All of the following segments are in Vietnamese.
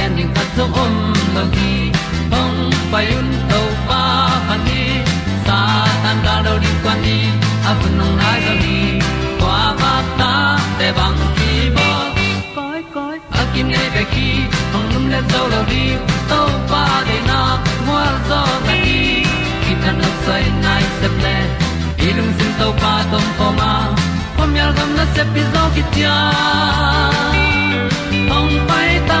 gen ding khat zo om lo gi hong pai un to pa pa ni sa tan da do di kwan ni a bu nong nai zo ni kwa ba ta te bang ki bo koi koi a kim nei be ki hong lum le zo lo di to pa de na mo zo ta ni ki tan no sai nai se ple ilung sin to pa tom ko ma. Pom yal gam na se pi zo ki hong pai ta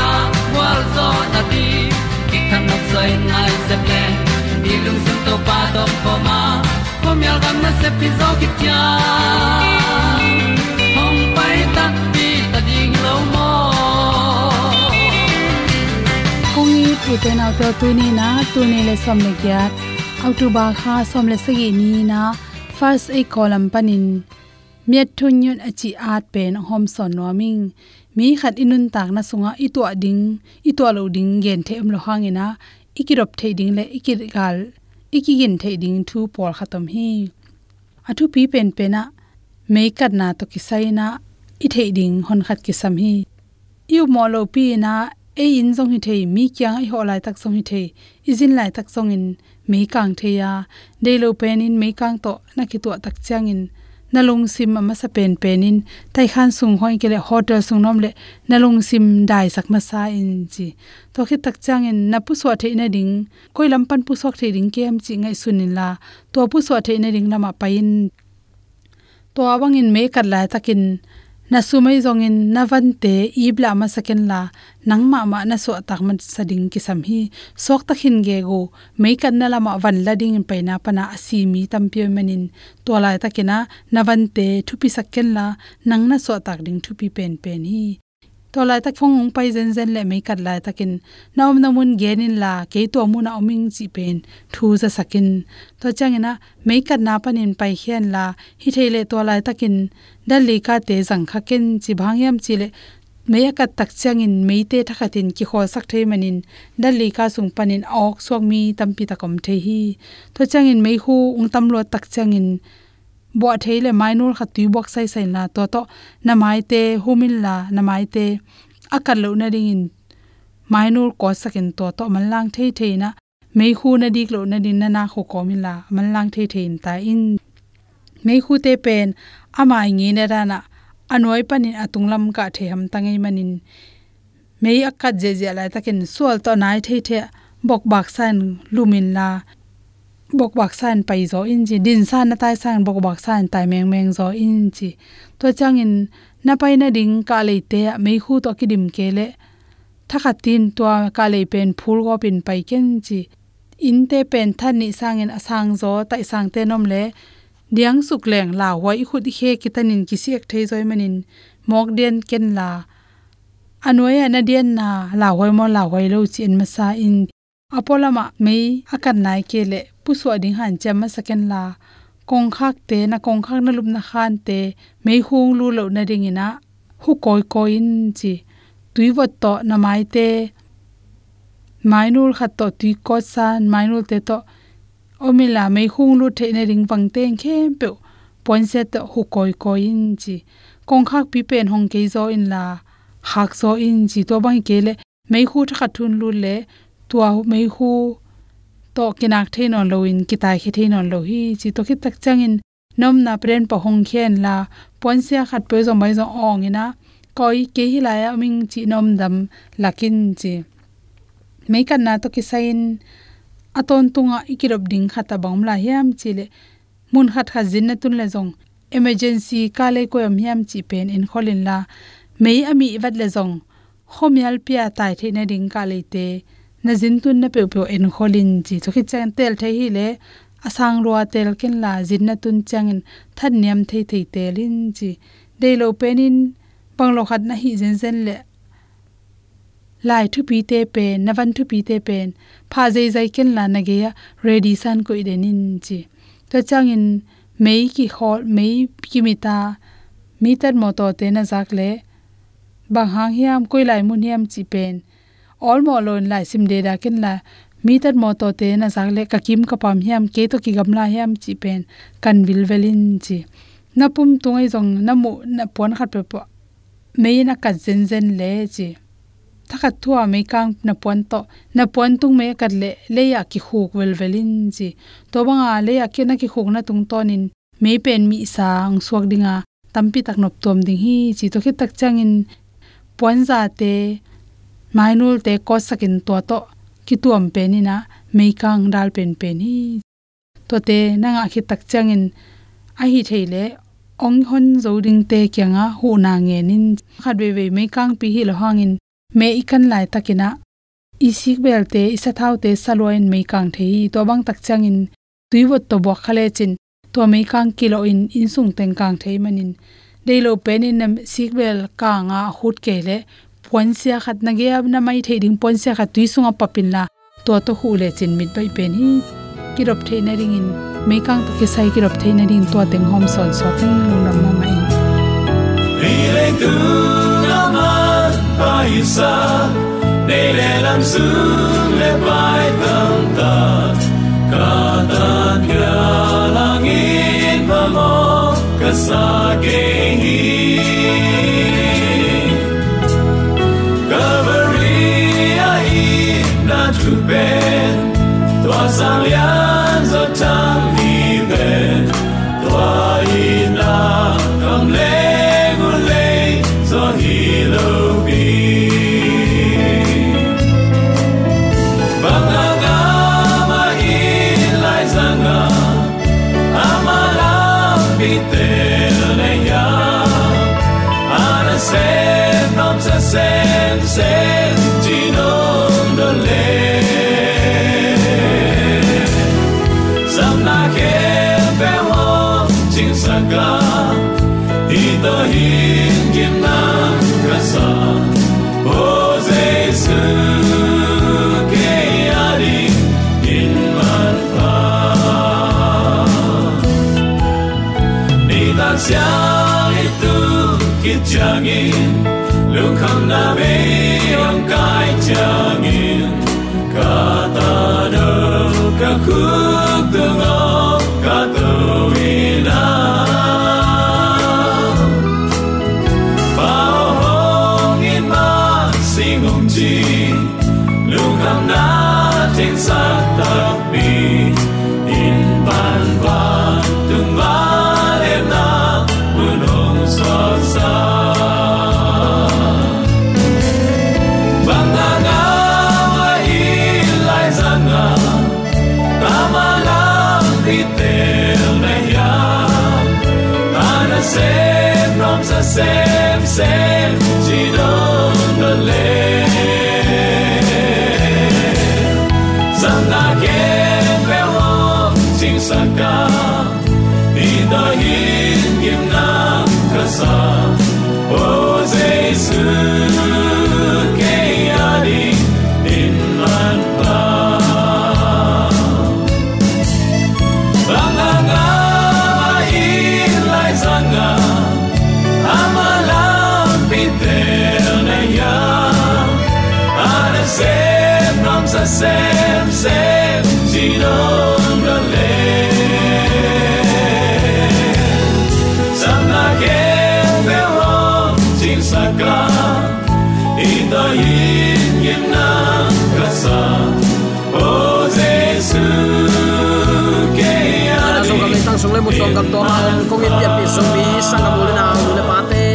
zo na di ki kan nok sai nai se ple ni lung sun to pa do ko ma. Ko mi gam na se pi zo ki tia hong pai ta pi ta ding lo mo kong ni tu te na to tu ni na tu ni le som le kya autu ba kha som le sagi ni na. First a column panin miat thun yun achi at pen hom son no ming. Mi khat inun tak na sunga i to ding i to lo ding gen them lo hangena ikirop the ding le ikir gal ikigin the ding thu por khatam hi athu pi pen pena me kat na to kisai na i the ding hon khat ki sam hi yu mo lo pi na e in zong hi thei mi kyang ai ho lai tak song hi thei izin lai tak song in me kang the ya de lo pen in me kang to na ki to tak chang in nalung sim ama sa pen penin. Tai khan sung hoi kele hotel sung nom le nalung sim dai sak ma sa in chi to khi tak chang in na pu so the na ding. Koi lam pan pu sok the ding kem chi ngai sunin la. To pu so the na ding lama pain to awang in me kat la takin na sumai zongin navante ibla ma saken la nangma ma na so tak man sading ki sam hi. Sok takhin ge go, mei kan na lama van lading in paina pana asimi tampio manin to lai na navante thupi saken la, nang na so tak ding thupi pen pen hi to lai tak phong pai zen zen le mei kat lai takin naom namun genin la ke to mu na oming chi pen thu za sakin to changena mei kat na panin pai hian la hi theile to lai takin dal le ka te jang kha ken chi bhangyam chi le meya ka tak changin tha khatin ki khol sak thei manin dal le ka sung panin ok sok mi tampi takom the hi to changin mei hu ung tam lo tak changin bo theile mainul kha tu bok sai sai na to to na te humil la na te akal lo na ring in mainul ko sakin to to man lang thei thei na mei khu na dik lo na din na na kho ko mi la man lang thei thei ta in mei hu te pen ama ngi ne rana anoi panin atunglam ka the ham tangai manin mei akat je je la takin sual to nai the the bok bak san lumin la bok bak san pai zo in ji din san na tai san bok bak san tai meng meng zo in ji to chang in na pai na ding ka le te mei hu to ki dim ke le thakha tin to ka le pen phul go pin pai ken ji in te pen than ni sang in asang zo tai sang te nom le diang suk leng la wai khut he kitanin kisiek thei zoi manin mok den ken la anoya na dian na la wai mo la wai lo chin ma sa in apolama mei akan nai kele le pusu ding han chama second la. Kong khak te, na kong khak na lup na khan te mei hung lu lo na ring ina. Hu koi koi in chi tuiwat to na mai te. Mainul khat to tui ko san mainul te to. Omila mei hung lu the na ring pang te khem pe. Point se to hu koi koi in chi kong khak pi pen hong ke zo in la. Hak zo in chi to bang ke le. Mei hu tha thun lu le tua mei hu, to kinak thein on loin kitai khe thein on lo hi, chi to khit tak changin nom na pren pa hong khen la pon se khat pe zo mai zo ong ina, koi ke hi la ya ming chi nom dam lakin chi. Mei kan na to ki sain aton tunga ikirop ding khata bangla hiam chile mun khat kha jin na tun le jong emergency ka le ko am hiam chi pen in kholin la, mei ami wat le jong khomial pia tai the na ding ka le te na zin tun na pe pe en kholin chi khi chen tel the hi le, asang ruwa tel ken la zin na tun changin than niam thei thei telin chi. De lo penin panglo khat na hi zen zen le, lai thu pi te pe, na van thu pi te pen pha zai zai ken la na ge ya, ready san ko idenin chi. To changin mei ki khol, mei ki mita meter mo to te na zak le, bang hang hiam, koi lai mun hiam chi pen all mo lon lai sim de da ken la meter mo to te na zak le ka kim ka pam hiam, ke to ki gamla hiam chi pen, kan vil velin chi. Na pum tungai jong na mu, na pon khat pe po, me na ka zen zen le chi. Thakhat thua me kang na pon to, na pon tung me kat le le ya ki khuk vel velin chi. To banga le ya ke na ki khuk na tung tonin me pen mi sang suak dinga, tampi tak nop tom ding hi chi. To khit tak changin pon za te mainul te ko sakin to to ki tuam pe ni na me kang dal pen pe ni. To te nanga khit tak changin a hi theile ong hon zo ding te kyanga hu na nge nin. Khat ve ve me kang pi hi lo hangin me ikan lai takina. Isik bel te isa thau te saloin me kang thei. To bang tak changin tuiwot to bo khale chin. To me kang kilo in insung teng kang thei manin. Deilo penin nam sikbel kanga hut kele ponsia khat na ge na mai thei ding ponsia khat tui sunga papin la. To to hu le chin mit bai pen hi. Kirop thei na ring in. Me kang to ke sai kirop thei na ring to teng hom son so teng lung nam na mai. Ile tu naman paisa Để lệ làm sương lệ bài tâm ta. Cả tan kia langit và mò Cả xa kê hi na tu ben Tua na bê ông cai cha nghìn đi ta hin kim na ca sa o Giêsu tang sung kam to ha kong in piat pi sung mi sang kam le na le pa te.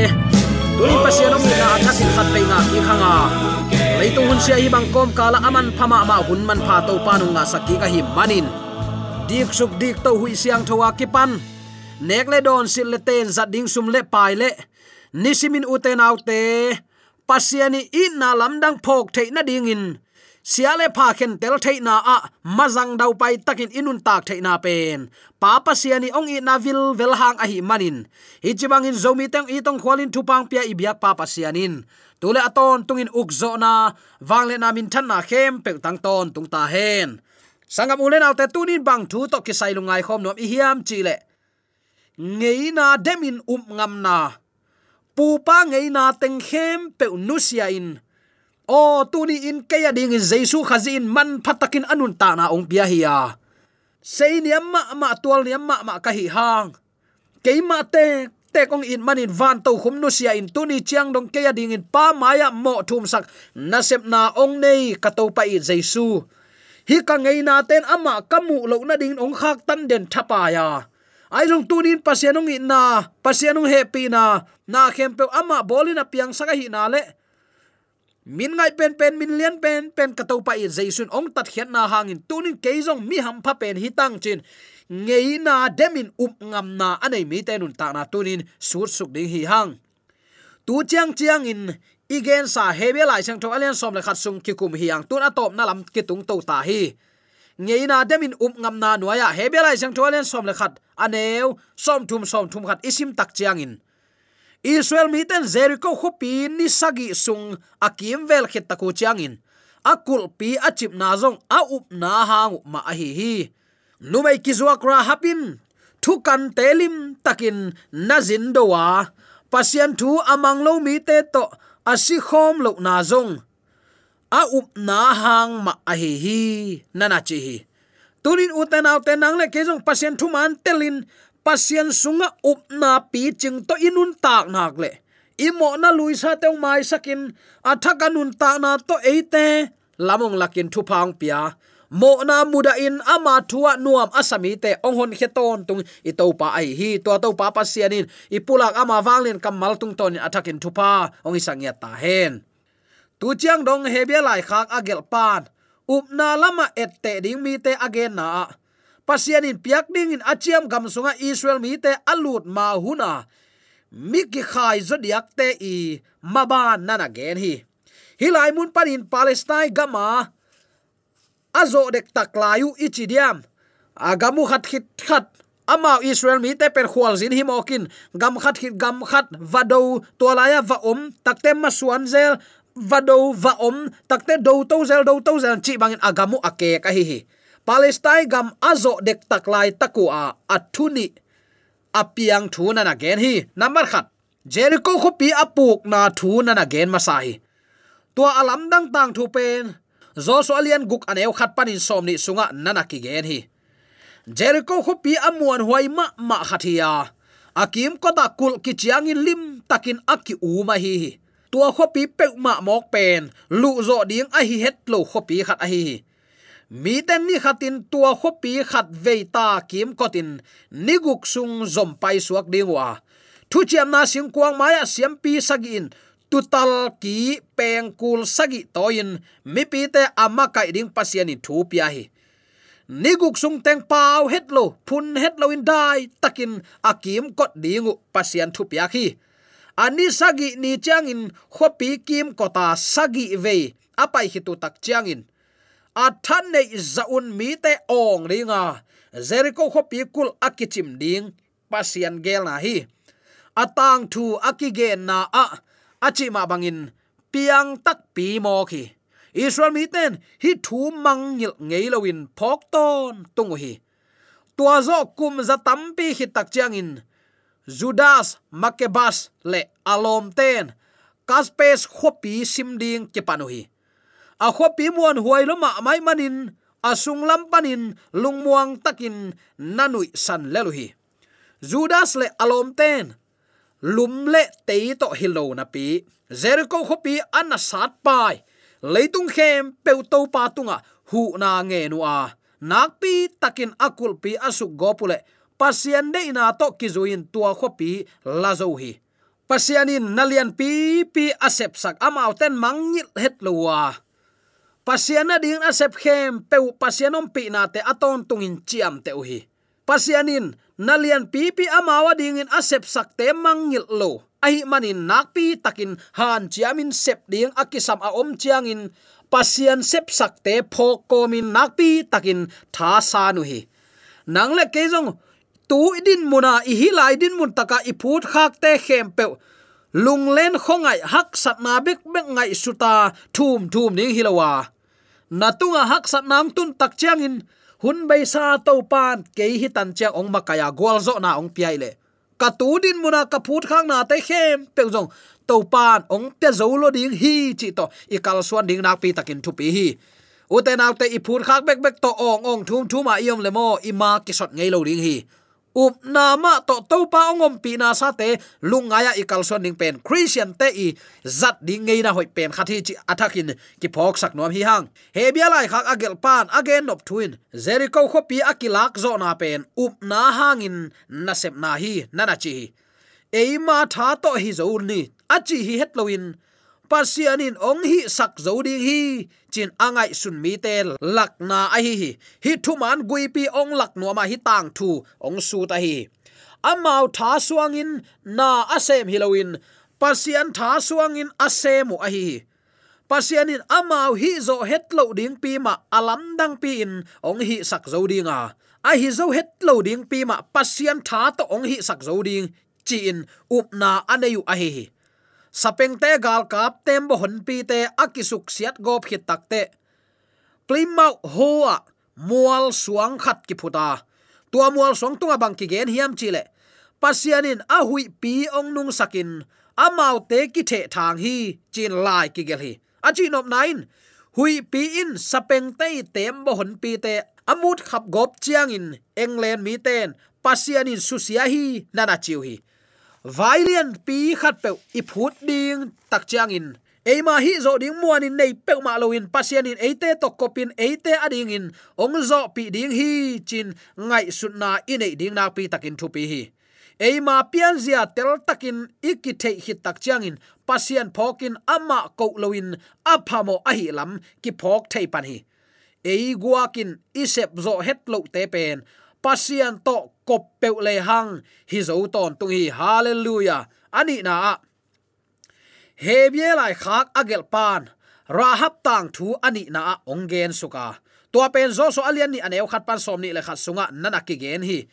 Tuin pasien om na athak in khat pe nga ki khanga leitung hun sia hi bang kom kala aman phama ma hun man pha to pa nu nga sakki ka hi manin dik suk dik to hui siang thowa ki pan. Nek le don sil le ten za ding sum le pai le. Nisimin uten autte pasiani in na lamdang phok the na ding in siale pha khen tel theina a mazang dau pai takin inun tak theina pen. Papa siani ong i na vil vel hang a hi manin. Hi chibang in zomi teng i tong khwalin thupang pia i biak papa sianin. Tule aton tungin ukzo na wangle na min than na khem pe tang ton tung ta hen. Sangam ulen alte tunin bang thu to ki sai lungai khom nom i hiam chi le. Ngei na demin um ngam na. Pu pa ngei na teng khem pe nusia in o tuni in à kaya ding in jesu khazin man phatakin anun ta na ong pia hi ya sei ni amma ma tual ni amma ma ka hi hang. Keima te te kong in manin van to khum nu sia in tuni chiang dong kaya à ding in pa maya mo thum sak. Na sep na ong nei ka to pa i jesu hi ka ngei na ten ama kamu lo na ding ong khak tan den thapa ya. Ai long tu din pasianong in na pasianong happy na. Na khempe pe ama bolina piang saka hi na le min ngai pen pen, min lian pen pen ka to pa i jaisun ong, tat khiat na hangin. Tunin keizong mi ham pha pen hi tang chin. Ngei na demin up ngam na anei mi tenun ta na tunin sur suk ding hi hang. Tu chiang chiang in, igen sa hebe lai sang tho alian som le khat sung ki kum hiang tun atop na lam ki tung to ta hi. Ngei na demin up ngam na nuaya hebe lai sang tho alian som le khat aneu som thum som thum khat isim tak chiang in. Israel mi ten Jericho khopi ni sagi sung akim vel khet taku changin akul pi achip na zong a up na hang ma a hi hi. Numai zuak ra hapin, thu kan telim takin nazin dowa. Pasian thu amang lo mi te to asi khom lo na zong. A up na hang ma a hi hi nana chi hi. Turin uten autte nang le kezong pasien thu man telin pasien sunga upna pi ching to inun tak nak le. Imo na luisa teu mai sakin athakanun ta na to eite. Lamong lakin thu phang pia. Mo na muda in ama thua nuam asami te ong hon kheton tung. I to pa ai hi to to pa pasianin i pulak ama wanglin kamal tung ton athakin thupa. Ong isangya ta hen. Tu chiang dong hebia lai khak agel pan. Upna lama ette ding mi te agen na pasian in piak ding in achiam gam sunga israel mi te alut ma huna. Mi ki khai zodiac te i maba nana gen hi. Hilai mun panin palestine gama azo dek taklayu ichidiam agamu khat khit khat ama israel mi te per khwal zin himokin gam khat khit gam khat vado tolaya va om takte masuan zel. Vado va om takte do to zel, do to zel chi bangin agamu ake ka hi hi palestine gam azo dek taklai taku a athuni. Apiang thu na gen hi number khat jericho khopi apuk na thu na gen masai tua alam dang tang thu pen. Zo so alian guk aneu khat panin somni sunga nana ki gen hi. Jericho khopi amuan huai ma ma khathia akim kota kul ki chiang in lim takin aki u ma hi tua khopi pe ma mok pen. Lu zo ding a hi het lo khopi khat a hi mi ten ni khatin tua khopi khat veita kim kotin. Niguk sung zom pai suak dingwa thu chiam na sing kuang maya siam pi sagin tutal ki peng kul sagi toin mi pi te ama kai ding pasiani thu pia hi. Niguk sung teng pau het lo, phun het lo in dai takin akim kot dingu pasian thu pia khi. Ani sagi ni changin khopi kim kota sagi ve apai hi tu tak in in a than nei zaun mi te ong ringa à. jericho khopi kul akichim ding, pasian gel na hi. Atang thu akige na a. Achi ma bangin piang tak pi mo khi. Israel mi ten hi thu mang ngil ngei lowin phok ton tung hi. Tua zo kum za tampi hi tak chiang in, judas makebas le alom ten kaspes khopi simding ke a hi pi muan huai lo ma mai manin asung lam panin lungmuang takin nanui san leluhi. judas le alom ten. Lum le te to hilo na pi. Jericho khopi an sat pai. Leitung khem peu to pa tunga, hu na nge nu a. Nakpi takin akul pi asuk gopule pasian de ina to kizuin tua khopi lazo hi. Pasianin nalian pi pi asep sak amau ten mangil het lowa pasiana ding asep khem peu pasianom pi na te aton tungin chiam te uhi. Pasianin, nalian pi pi amawa ding in asep sak te mangil lo. Ai manin nakpi takin han chiamin sep ding akisam a om chiangin. Pasian sep sakte phok komin nakpi takin tha sa nu hi nang le ke jong tu idin muna, i hi lai din mun taka i phut khak te khem pe lung len khongai hak sat na bek bek ngai suta, thum thum ning hilawa natunga hak sat nam tun tak chiangin, hun bay sa to pan ke hi tan chiang ong makaya gol zo na ong piai le. Ka tu din muna ka phut khang na te khem pe jong to pan ong te zo lo ding hi chi to, i kal suan ding nak pi takin thu pi hi. U te nak te i phut khak bek bek to ong ong thum a iom le mo, i ma ki sot ngei lo ding hi. Up na ma to to pa ongom pi na sa te lungaya i kalson ning pen christian te i zat ding ngei na hoi pen khathi chi athakin ki phok sak nom hi hang he bia lai khak agel pan again nop twin jericho kho pi akilak zo na pen up na hangin na sep na hi nana chi eima tha to hi zo ni achi hi hetloin pasianin ong hi sak zo ding hi. Chin angai sun mi te lakna a hi hi. Hi thu man gui pi ong lak no ma hi tang thu ong su ta hi. Amau tha suangin na asem hiloin pasian tha suangin asemu a hi pasianin amau hi zo hetlo ding pi ma alam dang pi in ong hi sak zo dinga a. Hi zo hetlo ding pi ma pasian tha to ong hi sak zo ding. Chi in up na anayu a hi hi sapeng te gal kap tem bo hon pi te akisuk siat gop hit tak te. Plimau hoa, mual suang khat ki phuta tua mual song tunga bang ki gen hiam chile pasianin a hui pi ong nung sakin. Amau te ki the thang hi, chin lai ki gel hi. A chi nop nine hui pi in sapeng te tem bo hon pi te amut khap gop chiang in. England mi ten, pasianin susia hi, nana chiu hi vailian pi khat pe i phut ding tak chiang in. Eima hi zo ding muan in nei pe ma lo in. Pasien in eite to kopin eite ading in. Ong zo pi ding hi chin ngai in này ding na pi takin thu pi hi. Eima pian zia tel takin ikithe hi tak chiang in. Pasien phokin ama ko loin aphamo ahi lam ki phok thei pan hi. Ei guakin isep zo het lo te pen pasian to kop pe le hang. Hi zo ton tung hi. Hallelujah. Ani na. He bie lai khak agel pan. Rahab tang thu ani na ongen suka. Tua pen zo so alian ni aneu khat pan som ni le khat sunga nana ki gen hi.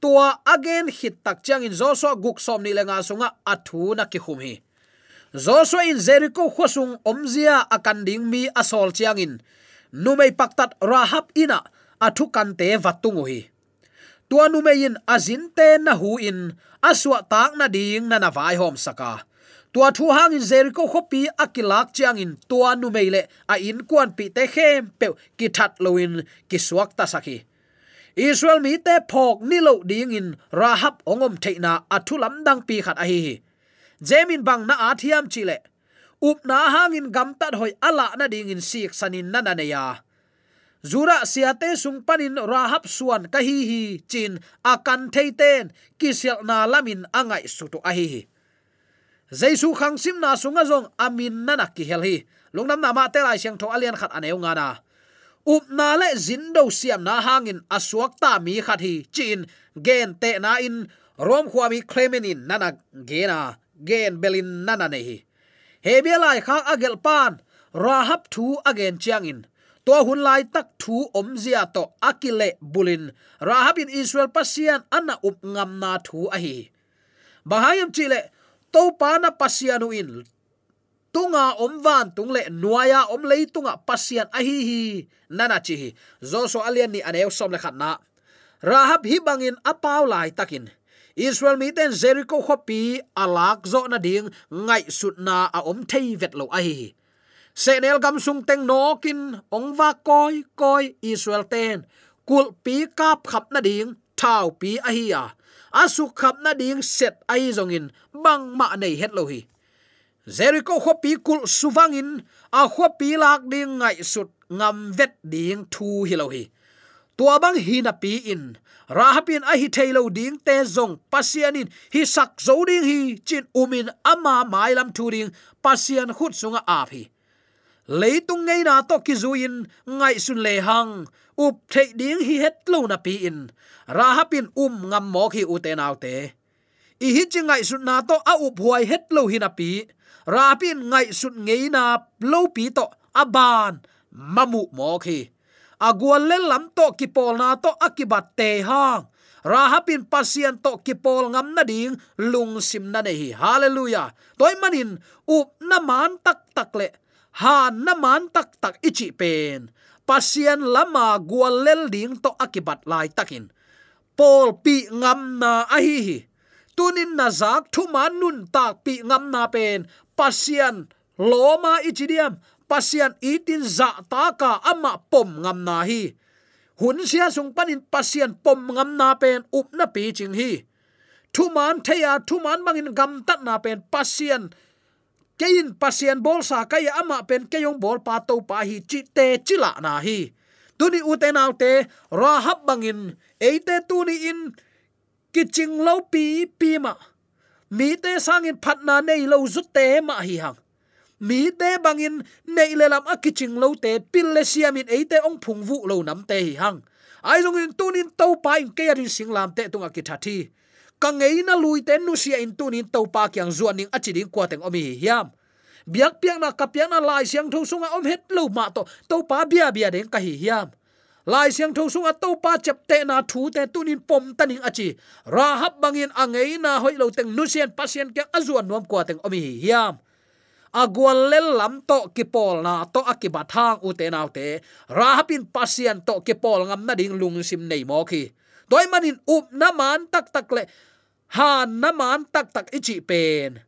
Tua again hit tak chang in zo so guk som ni le nga sunga athu na ki khum hi. Zo so in jericho khosung omzia akan ding mi asol chiang in. Numei paktat rahab ina athu kan te vatungu hi tua in azin te na hu in aswa tak na ding na na vai hom saka. Tua thu hang in jericho khopi akilak chiang in tua nu meile a in kwan pi te khem pe ki that loin ki suak ta saki. Israel mi te phok ni lo ding in rahab ongom theina athulam dang pi khat a hi jemin bang na athiam chile up na hangin gam tat hoi ala na ding in sik sanin na na ya zura siate sung panin rahab suan kahi hi chin akan theiten kisel na lamin angai sutu ahi hi hi. Jaisu khang sim na sunga zong amin nana ki hel hi. Lungnam na ma te lai siang tho alian khat aneu nga na. Up na le zin do siam na hangin asuak ta mi khat hi chin gen te na in, rom khuami klemenin nana gena gen belin nana nei hi. He be lai agel pan rahab thu again chiang in to hun lai tak thu om zia to akile bulin. Rahab in israel pasian anna up ngam na thu a hi bahayam chile to pa na pasianu in tunga om van tung tungle nuaya om lei tunga pasian a hi. Hi nana chi zo so alian ni aneu som le khatna rahab hi bangin apaw lai takin. Israel mi ten jericho khopi alak zo na ding. Ngai sutna a om thei vet lo a hi senel gam sung teng no kin ong va koi koi israel ten kul pi kap khap na ding thao pi a hi à. a asu khap na ding set ai zongin bang ma nei het lo hi. Jericho khopi kul suwangin a khopi lak ding ngai sut ngam vet ding thu hi lo hi. Tua bang hi na pi in, rahapin a hi thailo ding te zong pasianin hi sak zo ding hi, chin umin ama mai lam thu ding pasian khut sunga ap hi. Leitung ngei na to ki zuin ngai sun le hang up thei ding hi het lo na pi in rahapin um ngam mo khi u te nau te i hi chi ngai sun na to a up huai het lo hi na pi rapin ngai sun ngei na lo pi to aban mamu mo khi agwal le lam to ki pol na to akibat te hang rahapin pasian to kipol ngam na ding lung sim na nei hallelujah toy manin up na man tak tak le ha naman tak tak ichi pen. Pasien lama gualel lel ding to akibat lai takin. Pol pi ngam na a hi tunin na zak thu man nun tak pi ngam na pen. Pasien loma ichidiam pasien itin za ta ka ama pom ngam na hi. Hun sia sung panin pasien pom ngam na pen up na pi ching hi. Thu man theya thu man bangin gam tat na pen. Pasien kein pasien bol sa kaya ama pen keyong bol pa to pa hi chi te chila na hi. Tuni uten autte rahab bangin eite tuni in, kiching lo pi pi ma. Mi te sangin phatna nei lo zut te ma hi hang. Mi te bangin nei le lam a kiching lo te pil le siamin eite ong phung vu lo nam te hi hang. Ai zong in tunin to pa in ke rin sing lam te tunga ki thathi ka ngei na lui ten nu sia in tunin to pa kyang zuan ning achi ding kwa teng omi hiam. Biak piang na kapiang na lai siang tho sunga om het lo ma to to pa bia bia ding ka hi hiam. Lai siang tho sunga to pa chep te na thu te tunin pom taning achi. Ra hab bangin angei na hoi lo teng nu sian pasien ke azuan nuam kwa teng omi hiam. Agwal lel lam to kipol na to akibat hang u te rahapin pasien to kipol ngam na ding lung sim nei mo khi toy manin up na man tak tak le han na man tak tak ichi pen.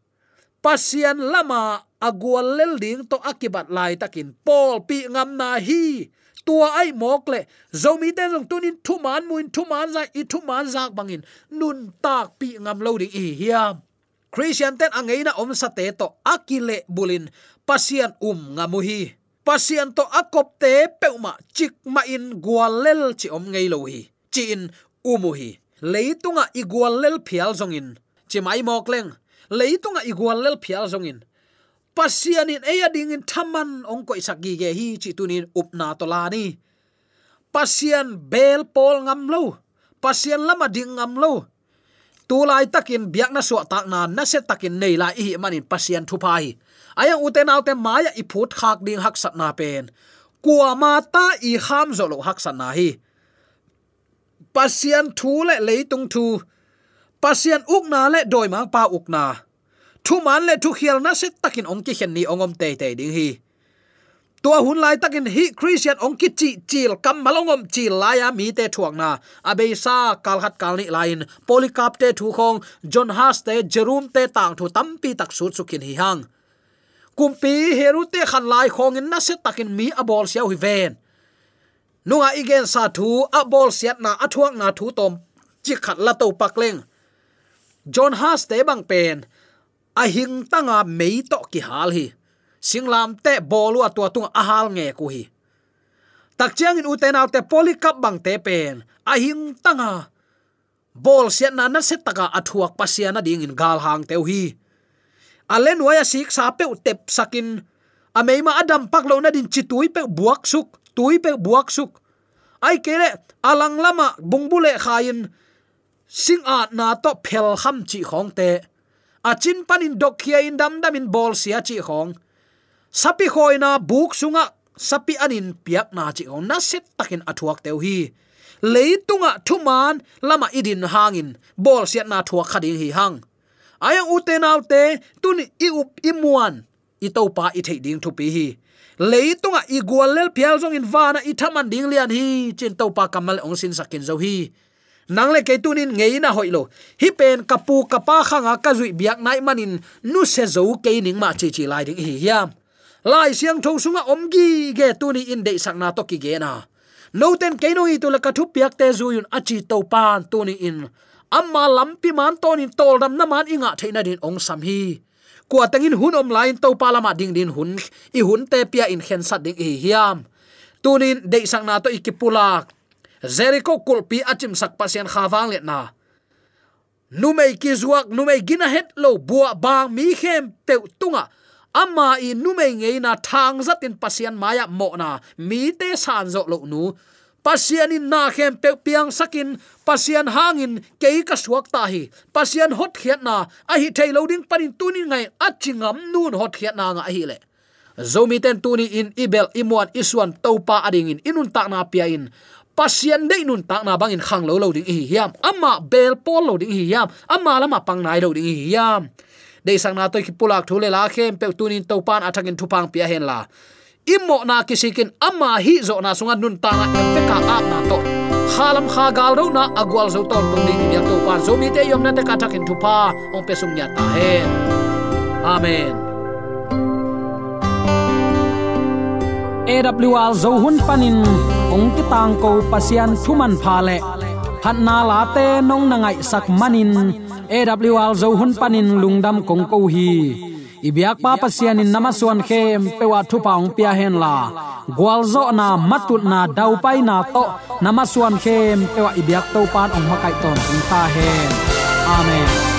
Pasian lama agual lel ding to akibat lai takin pol pi ngam na hi. Tua ai mok le zomi te jong tunin thu man muin thu man za, i thu man zak bangin. Nun tak pi ngam lo ding i hiam. Christian ten angeina om sa te to akile bulin. Pasian um ngamuhi pasian to akop te peuma chik ma in gwalel chi om ngei lo hi. Chi in umuhi leitunga à, igwalel phial zongin chimai mokleng leitunga leng. Lel phial zongin à, pasianin eya ding in, thaman ong koi isak ge hi, chi tunin upna to la ni. Pasian bel pol ngam lo. Pasian lama ding ngam lo. Tu lai takin biak na so tak na na se takin nei la hi manin pasian thu pai aya uten autte maya i phut khak ding hak sat na pen. Kuama ta i ham zo lo hak sat na hi pasian thu le leitung thu. Pasian ukna le doi mang pa ukna thu man le thu khial na se takin ong ki hen ni ongom te te ding hi. Tua hun lai takin hi christian ong ki chi chil kam malongom chi la mi te thuang na abe sa kal hat kal ni lain polycarp te thu khong, john has te jerum te tang thu tampi tak su chukin hi hang. Kumpi heru te khan lai khong in na se takin mi abol siaw hi ven nunga igen sa thu abol siat na athuak na thu tom. Chi khat la to pakleng john has te bang pen. A hing tanga mei to ki hal hi. Singlam te bolu atwa tung hal nge ku hi. Tak chiang in uten out te polycap bang te pen. A hing tanga. Bol siat na na set taka athuak pasiana ding in gal hang teu hi. Alen waya sik sa pe tep sakin. Ameima adam pak lo na din chi pe buak suk tui pe buak suk. Ai kele alang lama bungbule khain, sing a na to phel kham chi khong te. A chin panin dok khia in dam dam in bol sia chi khong. Sapi khoina buk sunga, sapi anin piak na chi on na set takin athuak teu hi. Leitunga thuman lama idin hangin, bol sia na thuak khading hi hang. Ayang uten autte tuni i up imuan i to pa i thei ding thu pi hi leitunga i igual lel pial zong in vana i thaman ding lian hi, chin to pa kamal ong sin sakin zo hi. Nang le ke tunin ngei na hoilo hi pen kapu kapa khanga ka zui biak nai manin nu se zo ke ning ma chi chi lai ding hi hiam. Lai siang tho sunga omgi ge tuni in de sakna to ki ge na. No ten ke no i tu la ka thu piak te zuyun achi to pan tuni in. Amma lampi man tonin tol dam na man inga theina din ong sam hi kwa tangin hun om lain to palama ding din hun. I hun te pia in khen sat ding hi hiam. Tunin de sang na to ikipulak Jericho kulpi achim sak pasien khawang let na. Numei ki zuak numei gina het lo bua bang mi khem pe tunga. Amma i numei ngei na thang zat in pasien maya mo na. Mi te san zo lo nu pasian in na khem pe piang sakin, pasian hangin ke ka suak ta hi. Pasian hot khiat na, a hi thei loading parin tunin ngai achingam nun hot khiat na nga hi le. Zomi ten tuni in ibel imuan isuan topa ading in inun tak na pia in. Pasian dei nun tak na bangin khang lo loading hi hiam. Amma bel pol loading hi hiam. Amma lama pang nai loading hi hiam. Dei sang na to ki pulak thule la khem pe tunin topan athangin thupang pia hen la. Imo na kisikin ama hi zo na sunga nun ta na efeka ap na to. Khalam kha gal ro na agwal zo ton tung ni ya to pan zo mi te yom na te ka takin thu pa. Ong pe sung nya ta he. Amen. AWR zo hun panin, ong ti tang ko pasian thuman pha le. Phat na la te nong na ngai sak manin. AWR zo hun panin lungdam kong ko hi ibyak pa pasian in namaswan khe pewa thu paung pia hen la. Gwalzo na matut na dau pai na to. Namaswan khem pewa ibyak to pan ong makai ton ta hen. Amen.